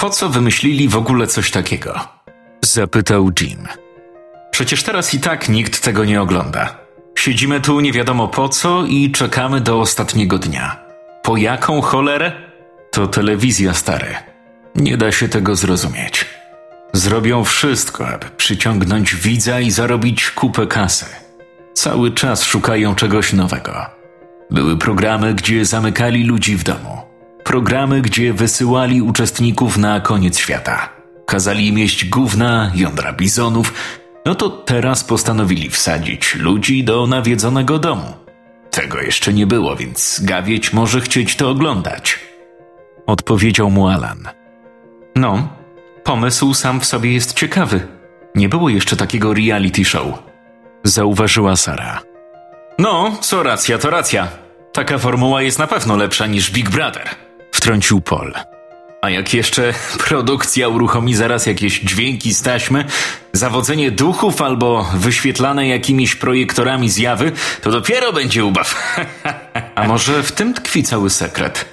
Po co wymyślili w ogóle coś takiego? Zapytał Jim. Przecież teraz i tak nikt tego nie ogląda. Siedzimy tu nie wiadomo po co i czekamy do ostatniego dnia. Po jaką cholerę? To telewizja stary. Nie da się tego zrozumieć. Zrobią wszystko, aby przyciągnąć widza i zarobić kupę kasy. Cały czas szukają czegoś nowego. Były programy, gdzie zamykali ludzi w domu. Programy, gdzie wysyłali uczestników na koniec świata. Kazali im jeść gówna, jądra bizonów. No to teraz postanowili wsadzić ludzi do nawiedzonego domu. Tego jeszcze nie było, więc gawieć może chcieć to oglądać. Odpowiedział mu Alan. No, pomysł sam w sobie jest ciekawy. Nie było jeszcze takiego reality show. Zauważyła Sara. No, co racja, to racja. Taka formuła jest na pewno lepsza niż Big Brother. Wtrącił Paul. A jak jeszcze produkcja uruchomi zaraz jakieś dźwięki z taśmy, zawodzenie duchów albo wyświetlane jakimiś projektorami zjawy, to dopiero będzie ubaw. A może w tym tkwi cały sekret?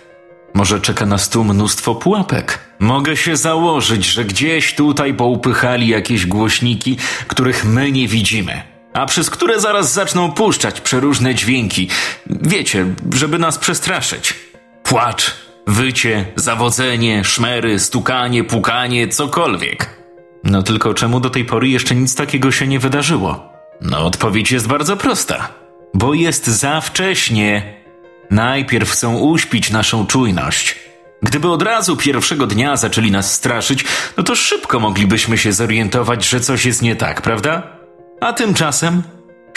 Może czeka nas tu mnóstwo pułapek? Mogę się założyć, że gdzieś tutaj poupychali jakieś głośniki, których my nie widzimy, a przez które zaraz zaczną puszczać przeróżne dźwięki. Wiecie, żeby nas przestraszyć. Płacz, wycie, zawodzenie, szmery, stukanie, pukanie, cokolwiek. No tylko czemu do tej pory jeszcze nic takiego się nie wydarzyło? No odpowiedź jest bardzo prosta. Bo jest za wcześnie. Najpierw chcą uśpić naszą czujność. Gdyby od razu pierwszego dnia zaczęli nas straszyć, no to szybko moglibyśmy się zorientować, że coś jest nie tak, prawda? A tymczasem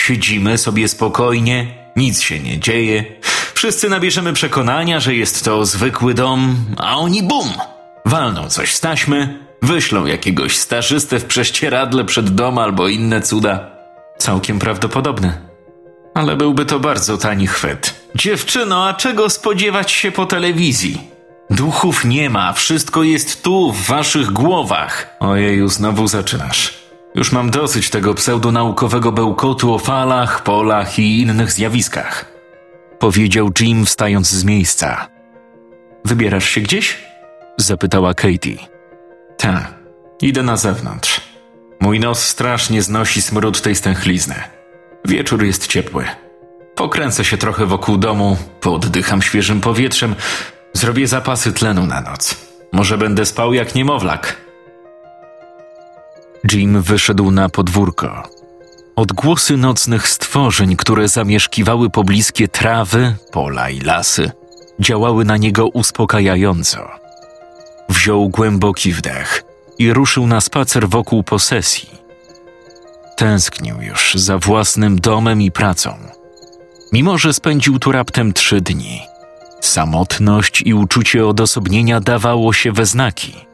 siedzimy sobie spokojnie, nic się nie dzieje. Wszyscy nabierzemy przekonania, że jest to zwykły dom, a oni bum! Walną coś z taśmy, wyślą jakiegoś stażystę w prześcieradle przed dom albo inne cuda. Całkiem prawdopodobne. Ale byłby to bardzo tani chwyt. Dziewczyno, a czego spodziewać się po telewizji? Duchów nie ma, wszystko jest tu, w waszych głowach. Ojeju, znowu zaczynasz. Już mam dosyć tego pseudonaukowego bełkotu o falach, polach i innych zjawiskach. Powiedział Jim wstając z miejsca. Wybierasz się gdzieś? Zapytała Katie. Tak, idę na zewnątrz. Mój nos strasznie znosi smród tej stęchlizny. Wieczór jest ciepły. Pokręcę się trochę wokół domu, pooddycham świeżym powietrzem, zrobię zapasy tlenu na noc. Może będę spał jak niemowlak. Jim wyszedł na podwórko. Odgłosy nocnych stworzeń, które zamieszkiwały pobliskie trawy, pola i lasy, działały na niego uspokajająco. Wziął głęboki wdech i ruszył na spacer wokół posesji. Tęsknił już za własnym domem i pracą. Mimo, że spędził tu raptem trzy dni, samotność i uczucie odosobnienia dawało się we znaki.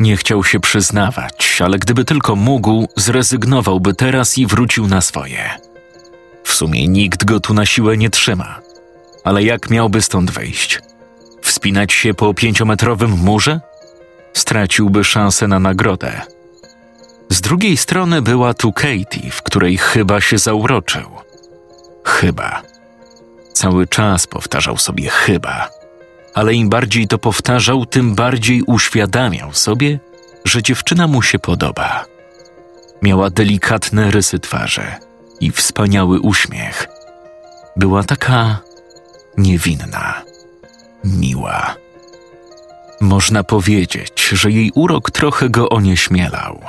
Nie chciał się przyznawać, ale gdyby tylko mógł, zrezygnowałby teraz i wrócił na swoje. W sumie nikt go tu na siłę nie trzyma. Ale jak miałby stąd wejść? Wspinać się po pięciometrowym murze? Straciłby szansę na nagrodę. Z drugiej strony była tu Katie, w której chyba się zauroczył. Chyba. Cały czas powtarzał sobie chyba. Ale im bardziej to powtarzał, tym bardziej uświadamiał sobie, że dziewczyna mu się podoba. Miała delikatne rysy twarzy i wspaniały uśmiech. Była taka niewinna, miła. Można powiedzieć, że jej urok trochę go onieśmielał.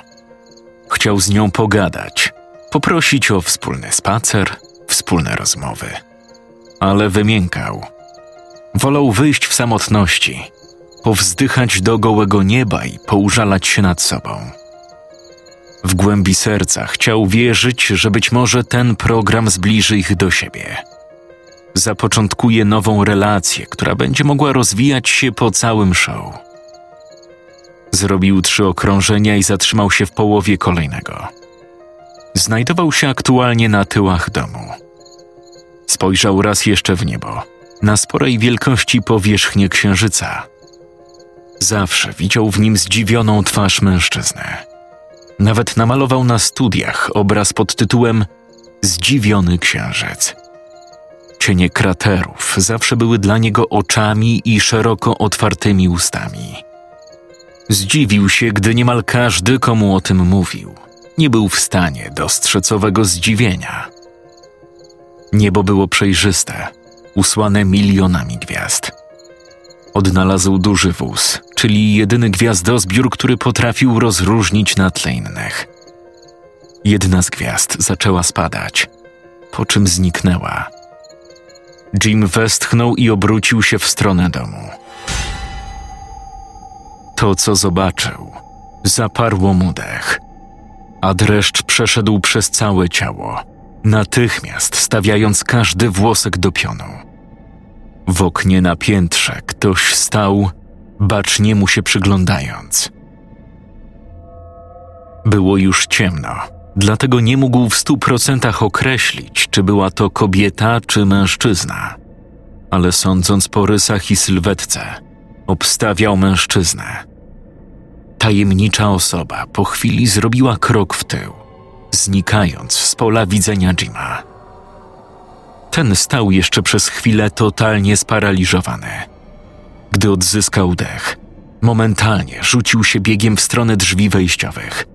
Chciał z nią pogadać, poprosić o wspólny spacer, wspólne rozmowy. Ale wymiękał. Wolał wyjść w samotności, powzdychać do gołego nieba i poużalać się nad sobą. W głębi serca chciał wierzyć, że być może ten program zbliży ich do siebie. Zapoczątkuje nową relację, która będzie mogła rozwijać się po całym show. Zrobił trzy okrążenia i zatrzymał się w połowie kolejnego. Znajdował się aktualnie na tyłach domu. Spojrzał raz jeszcze w niebo, na sporej wielkości powierzchnię księżyca. Zawsze widział w nim zdziwioną twarz mężczyzny. Nawet namalował na studiach obraz pod tytułem Zdziwiony księżyc. Cienie kraterów zawsze były dla niego oczami i szeroko otwartymi ustami. Zdziwił się, gdy niemal każdy, komu o tym mówił, nie był w stanie dostrzec owego zdziwienia. Niebo było przejrzyste, usłane milionami gwiazd. Odnalazł duży wóz, czyli jedyny gwiazdozbiór, który potrafił rozróżnić na tle innych. Jedna z gwiazd zaczęła spadać, po czym zniknęła. Jim westchnął i obrócił się w stronę domu. To, co zobaczył, zaparło mu dech, a dreszcz przeszedł przez całe ciało, natychmiast stawiając każdy włosek do pionu. W oknie na piętrze ktoś stał, bacznie mu się przyglądając. Było już ciemno, dlatego nie mógł w stu procentach określić, czy była to kobieta czy mężczyzna. Ale sądząc po rysach i sylwetce, obstawiał mężczyznę. Tajemnicza osoba po chwili zrobiła krok w tył, znikając z pola widzenia Jima. Ten stał jeszcze przez chwilę totalnie sparaliżowany. Gdy odzyskał dech, momentalnie rzucił się biegiem w stronę drzwi wejściowych.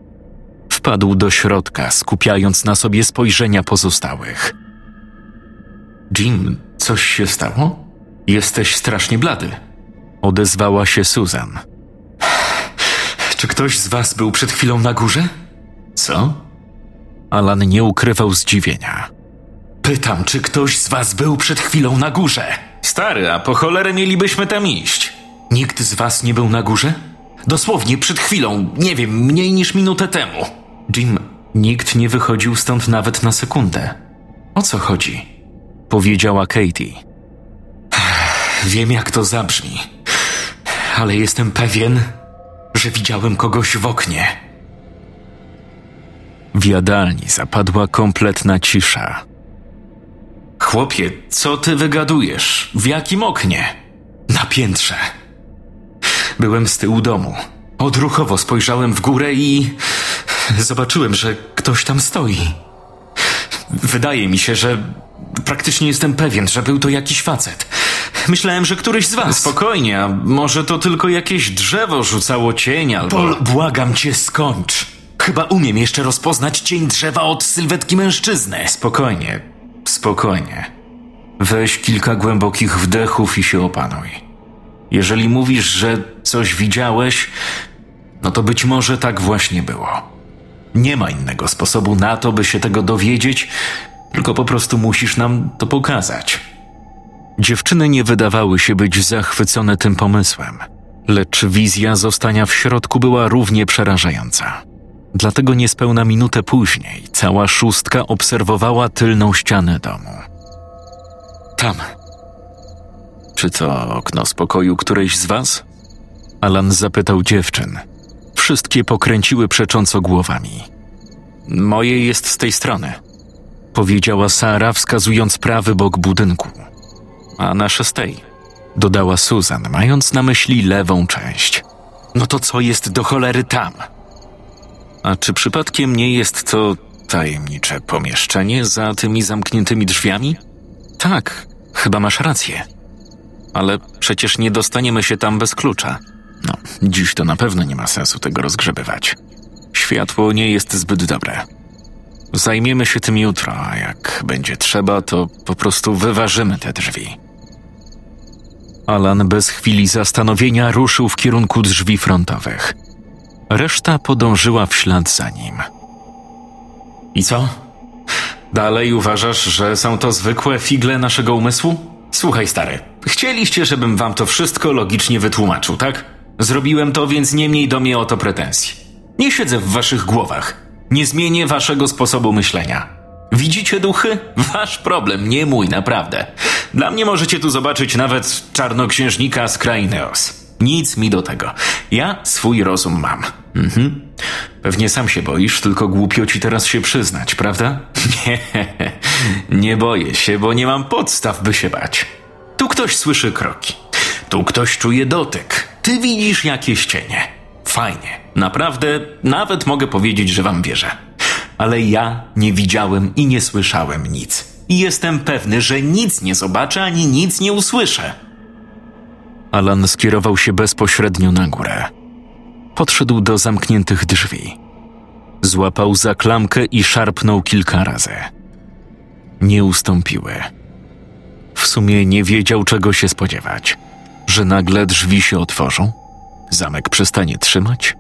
Wpadł do środka, skupiając na sobie spojrzenia pozostałych. Jim, coś się stało? Jesteś strasznie blady. Odezwała się Susan. Czy ktoś z was był przed chwilą na górze? Co? Alan nie ukrywał zdziwienia. Pytam, czy ktoś z was był przed chwilą na górze? Stary, a po cholerę mielibyśmy tam iść. Nikt z was nie był na górze? Dosłownie przed chwilą, nie wiem, mniej niż minutę temu. Jim, nikt nie wychodził stąd nawet na sekundę. O co chodzi? Powiedziała Katie. Wiem, jak to zabrzmi, ale jestem pewien, że widziałem kogoś w oknie. W jadalni zapadła kompletna cisza. Chłopie, co ty wygadujesz? W jakim oknie? Na piętrze. Byłem z tyłu domu. Odruchowo spojrzałem w górę i zobaczyłem, że ktoś tam stoi. Wydaje mi się, że praktycznie jestem pewien, że był to jakiś facet. Myślałem, że któryś z was. Spokojnie, a może to tylko jakieś drzewo rzucało cień albo... Pol, błagam cię, skończ. Chyba umiem jeszcze rozpoznać cień drzewa od sylwetki mężczyzny. Spokojnie, spokojnie. Weź kilka głębokich wdechów i się opanuj. Jeżeli mówisz, że coś widziałeś, no to być może tak właśnie było. Nie ma innego sposobu na to, by się tego dowiedzieć, tylko po prostu musisz nam to pokazać. Dziewczyny nie wydawały się być zachwycone tym pomysłem, lecz wizja zostania w środku była równie przerażająca. Dlatego niespełna minutę później cała szóstka obserwowała tylną ścianę domu. Tam. Czy to okno z pokoju którejś z was? Alan zapytał dziewczyn. Wszystkie pokręciły przecząco głowami. Moje jest z tej strony, powiedziała Sara, wskazując prawy bok budynku. A nasze z tej, dodała Susan, mając na myśli lewą część. No to co jest do cholery tam? A czy przypadkiem nie jest to tajemnicze pomieszczenie za tymi zamkniętymi drzwiami? Tak, chyba masz rację. Ale przecież nie dostaniemy się tam bez klucza. No, dziś to na pewno nie ma sensu tego rozgrzebywać. Światło nie jest zbyt dobre. Zajmiemy się tym jutro, a jak będzie trzeba, to po prostu wyważymy te drzwi. Alan bez chwili zastanowienia ruszył w kierunku drzwi frontowych. Reszta podążyła w ślad za nim. I co? Dalej uważasz, że są to zwykłe figle naszego umysłu? Słuchaj, stary, chcieliście, żebym wam to wszystko logicznie wytłumaczył, tak? Zrobiłem to, więc nie miej do mnie o to pretensji. Nie siedzę w waszych głowach. Nie zmienię waszego sposobu myślenia. Widzicie duchy? Wasz problem, nie mój, naprawdę. Dla mnie możecie tu zobaczyć nawet czarnoksiężnika z Kraineos. Nic mi do tego. Ja swój rozum mam. Mhm. Pewnie sam się boisz, tylko głupio ci teraz się przyznać, prawda? Nie, nie boję się, bo nie mam podstaw, by się bać. Tu ktoś słyszy kroki. Tu ktoś czuje dotyk. Ty widzisz jakieś cienie. Fajnie. Naprawdę, nawet mogę powiedzieć, że wam wierzę. Ale ja nie widziałem i nie słyszałem nic. I jestem pewny, że nic nie zobaczę ani nic nie usłyszę. Alan skierował się bezpośrednio na górę. Podszedł do zamkniętych drzwi. Złapał za klamkę i szarpnął kilka razy. Nie ustąpiły. W sumie nie wiedział, czego się spodziewać. Że nagle drzwi się otworzą? Zamek przestanie trzymać?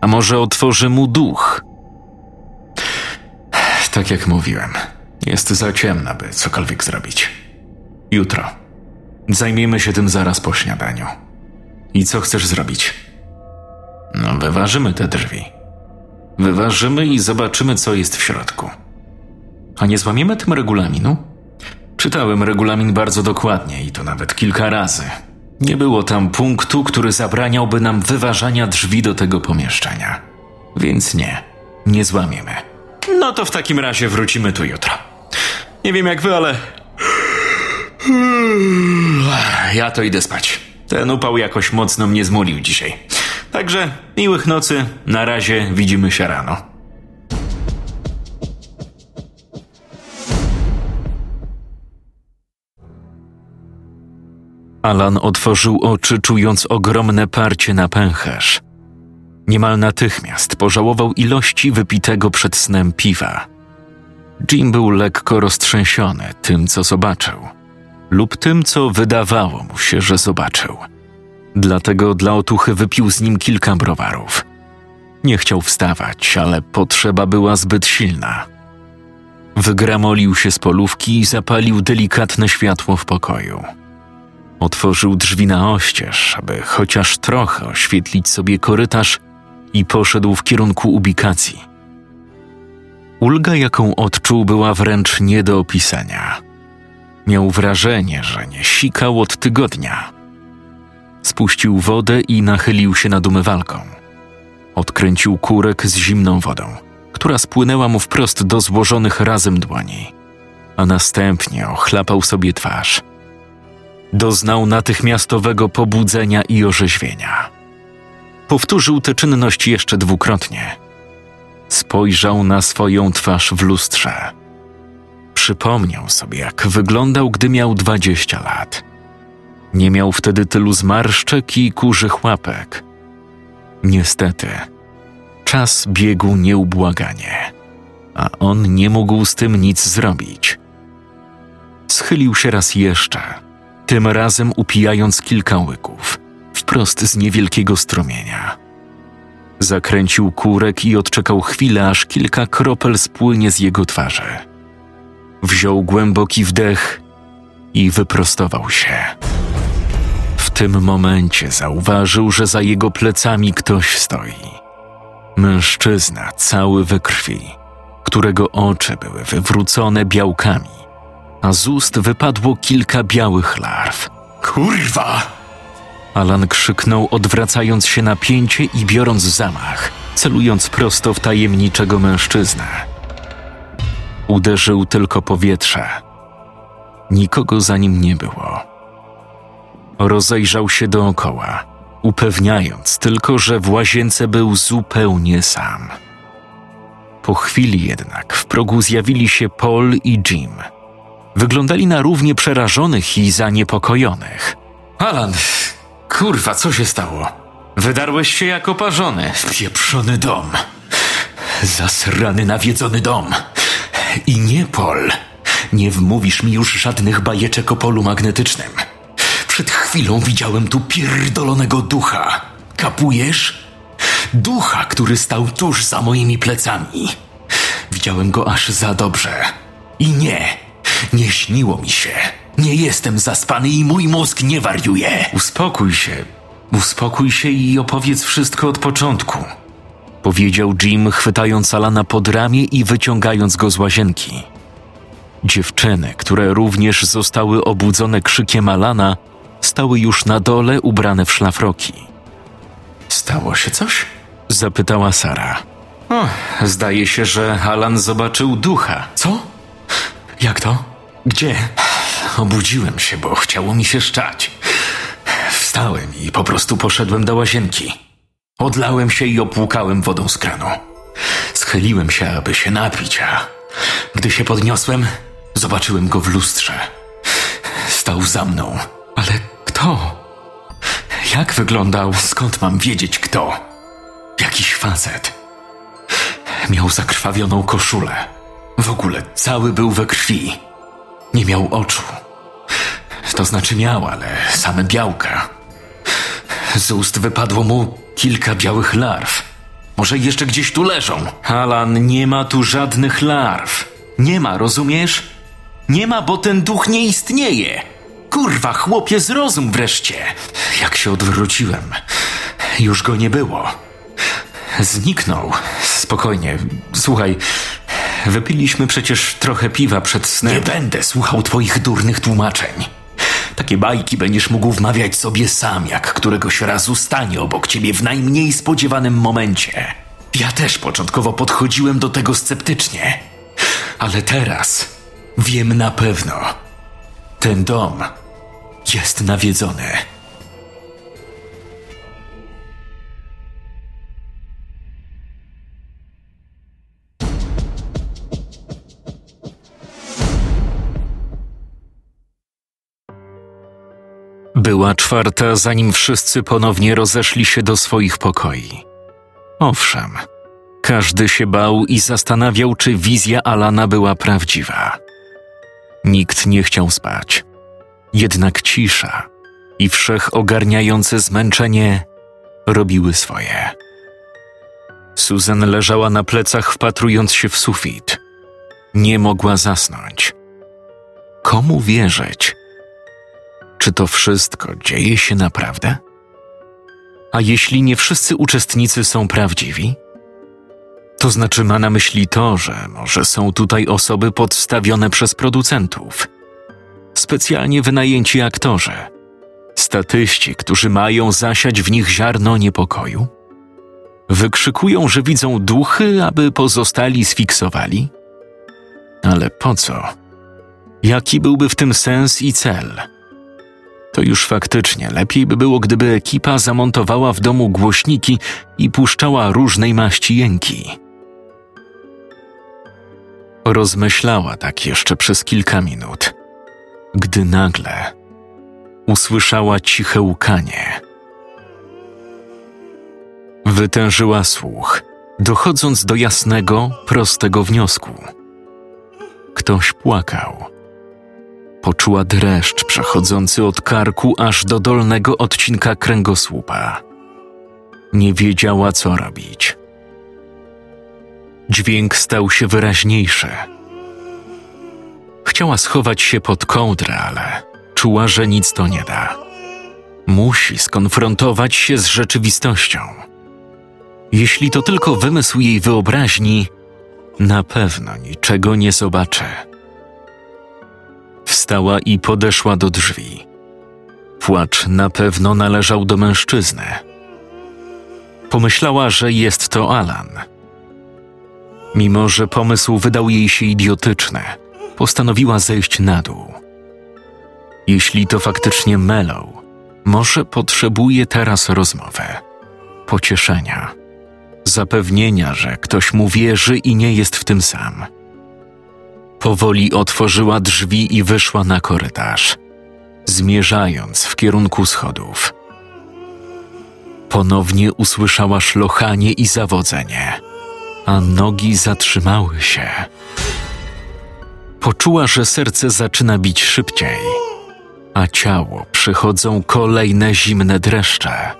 A może otworzy mu duch? Tak jak mówiłem, jest za ciemna, by cokolwiek zrobić. Jutro. Zajmiemy się tym zaraz po śniadaniu. I co chcesz zrobić? No, wyważymy te drzwi. Wyważymy i zobaczymy, co jest w środku. A nie złamiemy tym regulaminu? Czytałem regulamin bardzo dokładnie i to nawet kilka razy. Nie było tam punktu, który zabraniałby nam wyważania drzwi do tego pomieszczenia. Więc nie, nie złamiemy. No to w takim razie wrócimy tu jutro. Nie wiem jak wy, ale. Ja to idę spać. Ten upał jakoś mocno mnie zmulił dzisiaj. Także miłych nocy, na razie widzimy się rano. Alan otworzył oczy, czując ogromne parcie na pęcherz. Niemal natychmiast pożałował ilości wypitego przed snem piwa. Jim był lekko roztrzęsiony tym, co zobaczył, lub tym, co wydawało mu się, że zobaczył. Dlatego dla otuchy wypił z nim kilka browarów. Nie chciał wstawać, ale potrzeba była zbyt silna. Wygramolił się z polówki i zapalił delikatne światło w pokoju. Otworzył drzwi na oścież, aby chociaż trochę oświetlić sobie korytarz i poszedł w kierunku ubikacji. Ulga, jaką odczuł, była wręcz nie do opisania. Miał wrażenie, że nie sikał od tygodnia. Spuścił wodę i nachylił się nad umywalką. Odkręcił kurek z zimną wodą, która spłynęła mu wprost do złożonych razem dłoni, a następnie ochlapał sobie twarz. Doznał natychmiastowego pobudzenia i orzeźwienia. Powtórzył tę czynność jeszcze dwukrotnie. Spojrzał na swoją twarz w lustrze. Przypomniał sobie, jak wyglądał, gdy miał dwadzieścia lat. Nie miał wtedy tylu zmarszczek i kurzych łapek. Niestety, czas biegł nieubłaganie, a on nie mógł z tym nic zrobić. Schylił się raz jeszcze, tym razem upijając kilka łyków, wprost z niewielkiego strumienia. Zakręcił kurek i odczekał chwilę, aż kilka kropel spłynie z jego twarzy. Wziął głęboki wdech i wyprostował się. W tym momencie zauważył, że za jego plecami ktoś stoi. Mężczyzna cały we krwi, którego oczy były wywrócone białkami, a z ust wypadło kilka białych larw. Kurwa! Alan krzyknął, odwracając się na pięcie i biorąc zamach, celując prosto w tajemniczego mężczyznę. Uderzył tylko powietrze. Nikogo za nim nie było. Rozejrzał się dookoła, upewniając tylko, że w łazience był zupełnie sam. Po chwili jednak w progu zjawili się Paul i Jim. Wyglądali na równie przerażonych i zaniepokojonych. Alan, kurwa, co się stało? Wydarłeś się jak oparzony. Pieprzony dom. Zasrany, nawiedzony dom. I nie, Pol. Nie wmówisz mi już żadnych bajeczek o polu magnetycznym. Przed chwilą widziałem tu pierdolonego ducha. Kapujesz? Ducha, który stał tuż za moimi plecami. Widziałem go aż za dobrze. I nie, nie śniło mi się. Nie jestem zaspany i mój mózg nie wariuje. Uspokój się. Uspokój się i opowiedz wszystko od początku. Powiedział Jim, chwytając Alana pod ramię i wyciągając go z łazienki. Dziewczyny, które również zostały obudzone krzykiem Alana, stały już na dole ubrane w szlafroki. Stało się coś? Zapytała Sara. O, zdaje się, że Alan zobaczył ducha. Co? Jak to? Gdzie? Obudziłem się, bo chciało mi się szczać. Wstałem i po prostu poszedłem do łazienki. Odlałem się i opłukałem wodą z kranu. Schyliłem się, aby się napić, a gdy się podniosłem, zobaczyłem go w lustrze. Stał za mną. Ale kto? Jak wyglądał? Skąd mam wiedzieć kto? Jakiś facet. Miał zakrwawioną koszulę. W ogóle cały był we krwi. Nie miał oczu. To znaczy miał, ale same białka. Z ust wypadło mu kilka białych larw. Może jeszcze gdzieś tu leżą. Alan, nie ma tu żadnych larw. Nie ma, rozumiesz? Nie ma, bo ten duch nie istnieje. Kurwa, chłopie, zrozum wreszcie. Jak się odwróciłem, już go nie było. Zniknął. Spokojnie. Słuchaj, wypiliśmy przecież trochę piwa przed snem. Nie będę słuchał twoich durnych tłumaczeń. Takie bajki będziesz mógł wmawiać sobie sam, jak któregoś razu stanie obok ciebie w najmniej spodziewanym momencie. Ja też początkowo podchodziłem do tego sceptycznie, ale teraz wiem na pewno. Ten dom jest nawiedzony. Była czwarta, zanim wszyscy ponownie rozeszli się do swoich pokoi. Owszem, każdy się bał i zastanawiał, czy wizja Alana była prawdziwa. Nikt nie chciał spać. Jednak cisza i wszechogarniające zmęczenie robiły swoje. Susan leżała na plecach, wpatrując się w sufit. Nie mogła zasnąć. Komu wierzyć? Czy to wszystko dzieje się naprawdę? A jeśli nie wszyscy uczestnicy są prawdziwi? To znaczy ma na myśli to, że może są tutaj osoby podstawione przez producentów, specjalnie wynajęci aktorzy, statyści, którzy mają zasiać w nich ziarno niepokoju? Wykrzykują, że widzą duchy, aby pozostali sfiksowali? Ale po co? Jaki byłby w tym sens i cel? To już faktycznie lepiej by było, gdyby ekipa zamontowała w domu głośniki i puszczała różnej maści jęki. Rozmyślała tak jeszcze przez kilka minut, gdy nagle usłyszała ciche łkanie. Wytężyła słuch, dochodząc do jasnego, prostego wniosku. Ktoś płakał poczuła dreszcz przechodzący od karku aż do dolnego odcinka kręgosłupa. Nie wiedziała, co robić. Dźwięk stał się wyraźniejszy. Chciała schować się pod kołdrę, ale czuła, że nic to nie da. Musi skonfrontować się z rzeczywistością. Jeśli to tylko wymysł jej wyobraźni, na pewno niczego nie zobaczy. Wstała i podeszła do drzwi. Płacz na pewno należał do mężczyzny. Pomyślała, że jest to Alan. Mimo, że pomysł wydał jej się idiotyczny, postanowiła zejść na dół. Jeśli to faktycznie Mellow, może potrzebuje teraz rozmowy, pocieszenia, zapewnienia, że ktoś mu wierzy i nie jest w tym sam. Powoli otworzyła drzwi i wyszła na korytarz, zmierzając w kierunku schodów. Ponownie usłyszała szlochanie i zawodzenie, a nogi zatrzymały się. Poczuła, że serce zaczyna bić szybciej, a ciało przychodzą kolejne zimne dreszcze.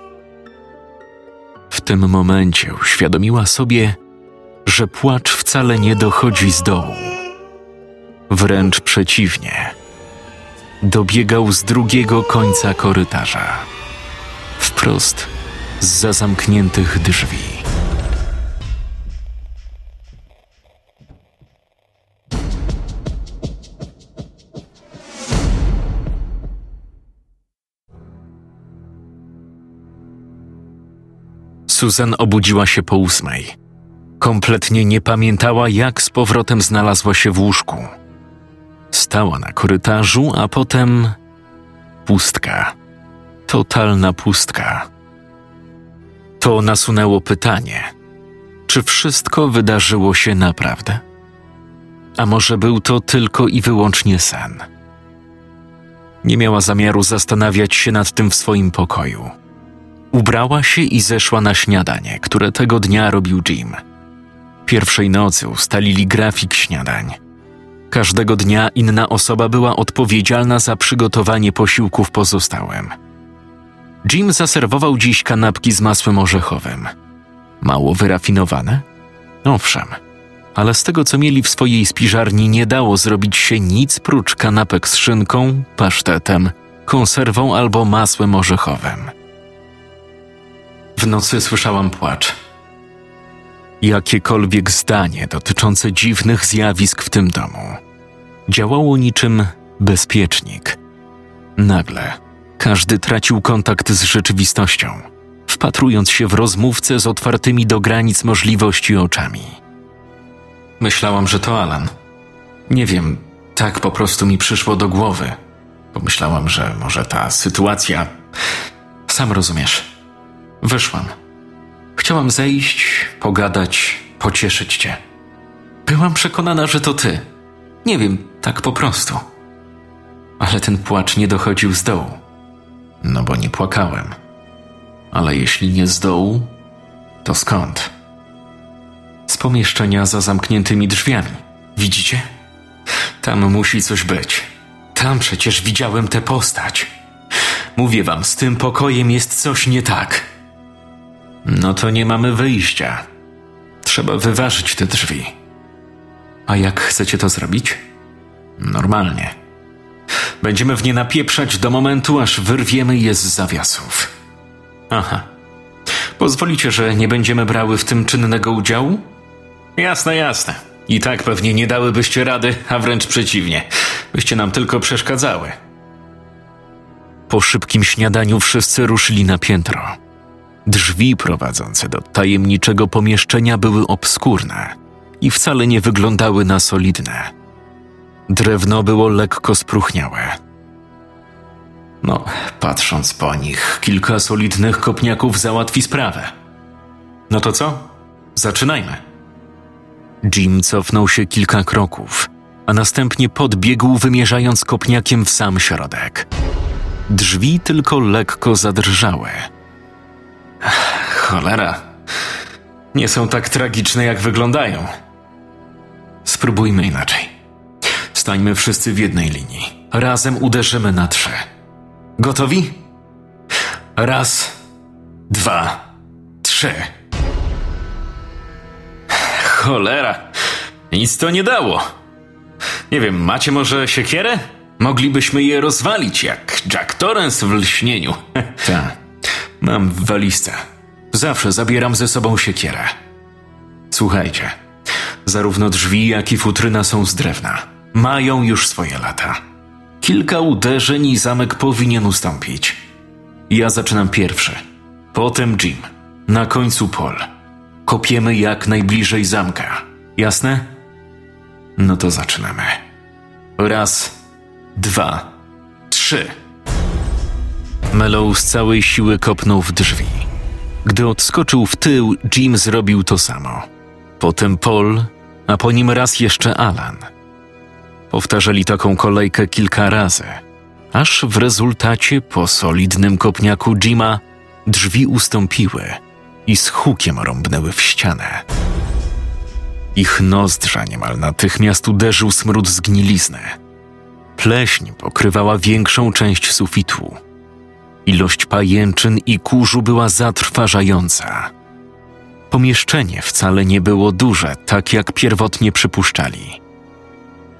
W tym momencie uświadomiła sobie, że płacz wcale nie dochodzi z dołu Wręcz przeciwnie. Dobiegał z drugiego końca korytarza, wprost z za zamkniętych drzwi. Susan obudziła się po ósmej. Kompletnie nie pamiętała, jak z powrotem znalazła się w łóżku. Stała na korytarzu, a potem pustka. Totalna pustka. To nasunęło pytanie: czy wszystko wydarzyło się naprawdę? A może był to tylko i wyłącznie sen? Nie miała zamiaru zastanawiać się nad tym w swoim pokoju. Ubrała się i zeszła na śniadanie, które tego dnia robił Jim. Pierwszej nocy ustalili grafik śniadań. Każdego dnia inna osoba była odpowiedzialna za przygotowanie posiłków pozostałym. Jim zaserwował dziś kanapki z masłem orzechowym. Mało wyrafinowane? Owszem, ale z tego co mieli w swojej spiżarni nie dało zrobić się nic prócz kanapek z szynką, pasztetem, konserwą albo masłem orzechowym. W nocy słyszałam płacz. Jakiekolwiek zdanie dotyczące dziwnych zjawisk w tym domu działało niczym bezpiecznik. Nagle każdy tracił kontakt z rzeczywistością, wpatrując się w rozmówcę z otwartymi do granic możliwości oczami. Myślałam, że to Alan. Nie wiem, tak po prostu mi przyszło do głowy. Pomyślałam, że może ta sytuacja. Sam rozumiesz. Wyszłam. Chciałam zejść, pogadać, pocieszyć cię. Byłam przekonana, że to ty. Nie wiem, tak po prostu. Ale ten płacz nie dochodził z dołu. No bo nie płakałem. Ale jeśli nie z dołu, to skąd? Z pomieszczenia za zamkniętymi drzwiami. Widzicie? Tam musi coś być. Tam przecież widziałem tę postać. Mówię wam, z tym pokojem jest coś nie tak. No to nie mamy wyjścia. Trzeba wyważyć te drzwi. A jak chcecie to zrobić? Normalnie. Będziemy w nie napieprzać do momentu, aż wyrwiemy je z zawiasów. Aha. Pozwolicie, że nie będziemy brały w tym czynnego udziału? Jasne, jasne. I tak pewnie nie dałybyście rady, a wręcz przeciwnie. Byście nam tylko przeszkadzały. Po szybkim śniadaniu wszyscy ruszyli na piętro. Drzwi prowadzące do tajemniczego pomieszczenia były obskurne i wcale nie wyglądały na solidne. Drewno było lekko spruchniałe. No, patrząc po nich, kilka solidnych kopniaków załatwi sprawę. No to co? Zaczynajmy. Jim cofnął się kilka kroków, a następnie podbiegł, wymierzając kopniakiem w sam środek. Drzwi tylko lekko zadrżały. Cholera. Nie są tak tragiczne, jak wyglądają. Spróbujmy inaczej. Stańmy wszyscy w jednej linii. Razem uderzymy na trzy. Gotowi? Raz, dwa, trzy. Cholera. Nic to nie dało. Nie wiem, macie może siekierę? Moglibyśmy je rozwalić, jak Jack Torrance w lśnieniu. tak. Mam w walizce. Zawsze zabieram ze sobą siekierę. Słuchajcie, zarówno drzwi, jak i futryna są z drewna. Mają już swoje lata. Kilka uderzeń i zamek powinien ustąpić. Ja zaczynam pierwszy, potem Jim, na końcu Paul. Kopiemy jak najbliżej zamka. Jasne? No to zaczynamy. Raz, dwa, trzy. Mellow z całej siły kopnął w drzwi. Gdy odskoczył w tył, Jim zrobił to samo. Potem Paul, a po nim raz jeszcze Alan. Powtarzali taką kolejkę kilka razy, aż w rezultacie po solidnym kopniaku Jima drzwi ustąpiły i z hukiem rąbnęły w ścianę. Ich nozdrza niemal natychmiast uderzył smród zgnilizny. Pleśń pokrywała większą część sufitu. Ilość pajęczyn i kurzu była zatrważająca. Pomieszczenie wcale nie było duże, tak jak pierwotnie przypuszczali.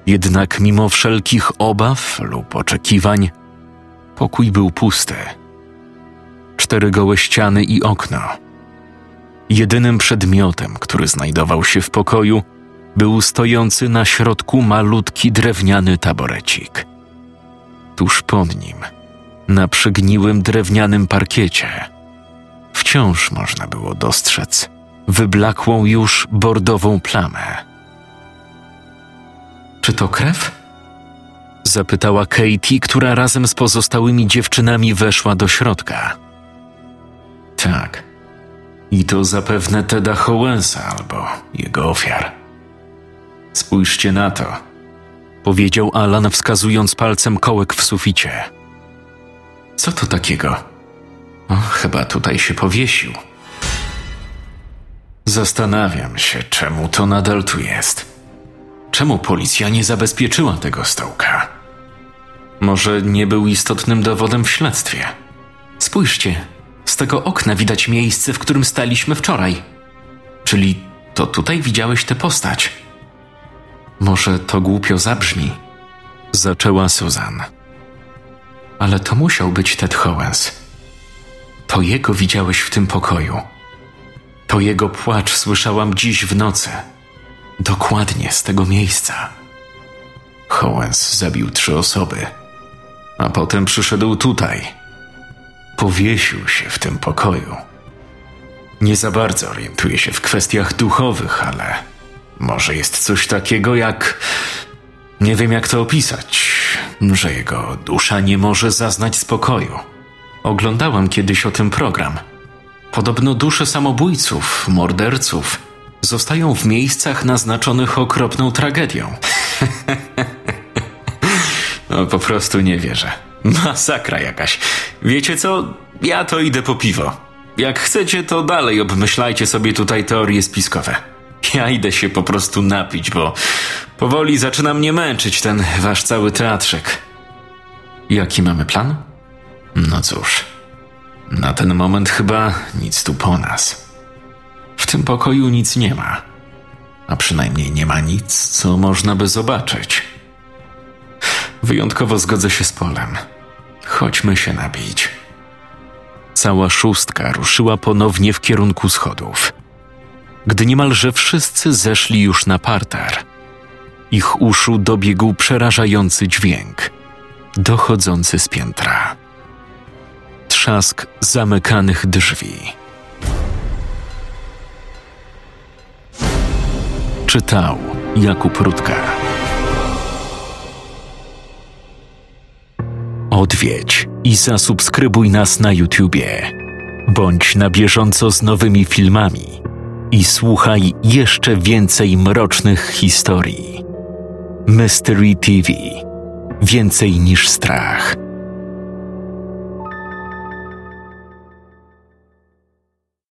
Jednak mimo wszelkich obaw lub oczekiwań, pokój był pusty. Cztery gołe ściany i okno. Jedynym przedmiotem, który znajdował się w pokoju, był stojący na środku malutki drewniany taborecik. Tuż pod nim, na przygniłym drewnianym parkiecie, wciąż można było dostrzec wyblakłą już bordową plamę. Czy to krew? Zapytała Katie, która razem z pozostałymi dziewczynami weszła do środka. Tak. I to zapewne Teda Howensa albo jego ofiar. Spójrzcie na to. Powiedział Alan, wskazując palcem kołek w suficie. Co to takiego? O, chyba tutaj się powiesił. Zastanawiam się, czemu to nadal tu jest. Czemu policja nie zabezpieczyła tego stołka? Może nie był istotnym dowodem w śledztwie? Spójrzcie, z tego okna widać miejsce, w którym staliśmy wczoraj. Czyli to tutaj widziałeś tę postać. Może to głupio zabrzmi, Zaczęła Susan. Ale to musiał być Ted Howens. To jego widziałeś w tym pokoju. To jego płacz słyszałam dziś w nocy. Dokładnie z tego miejsca. Howens zabił trzy osoby, a potem przyszedł tutaj. Powiesił się w tym pokoju. Nie za bardzo orientuję się w kwestiach duchowych, ale może jest coś takiego jak. Nie wiem, jak to opisać, że jego dusza nie może zaznać spokoju. Oglądałam kiedyś o tym program. Podobno dusze samobójców, morderców zostają w miejscach naznaczonych okropną tragedią. no, po prostu nie wierzę. Masakra jakaś. Wiecie co? Ja to idę po piwo. Jak chcecie, to dalej obmyślajcie sobie tutaj teorie spiskowe. Ja idę się po prostu napić, bo powoli zaczyna mnie męczyć ten wasz cały teatrzyk. Jaki mamy plan? No cóż, na ten moment chyba nic tu po nas. W tym pokoju nic nie ma. A przynajmniej nie ma nic, co można by zobaczyć. Wyjątkowo zgodzę się z Polem. Chodźmy się napić. Cała szóstka ruszyła ponownie w kierunku schodów. Gdy niemalże wszyscy zeszli już na parter, ich uszu dobiegł przerażający dźwięk, dochodzący z piętra. Trzask zamykanych drzwi. Czytał Jakub Rutka. Odwiedź i zasubskrybuj nas na YouTubie. Bądź na bieżąco z nowymi filmami i słuchaj jeszcze więcej mrocznych historii. Mystery TV. Więcej niż strach.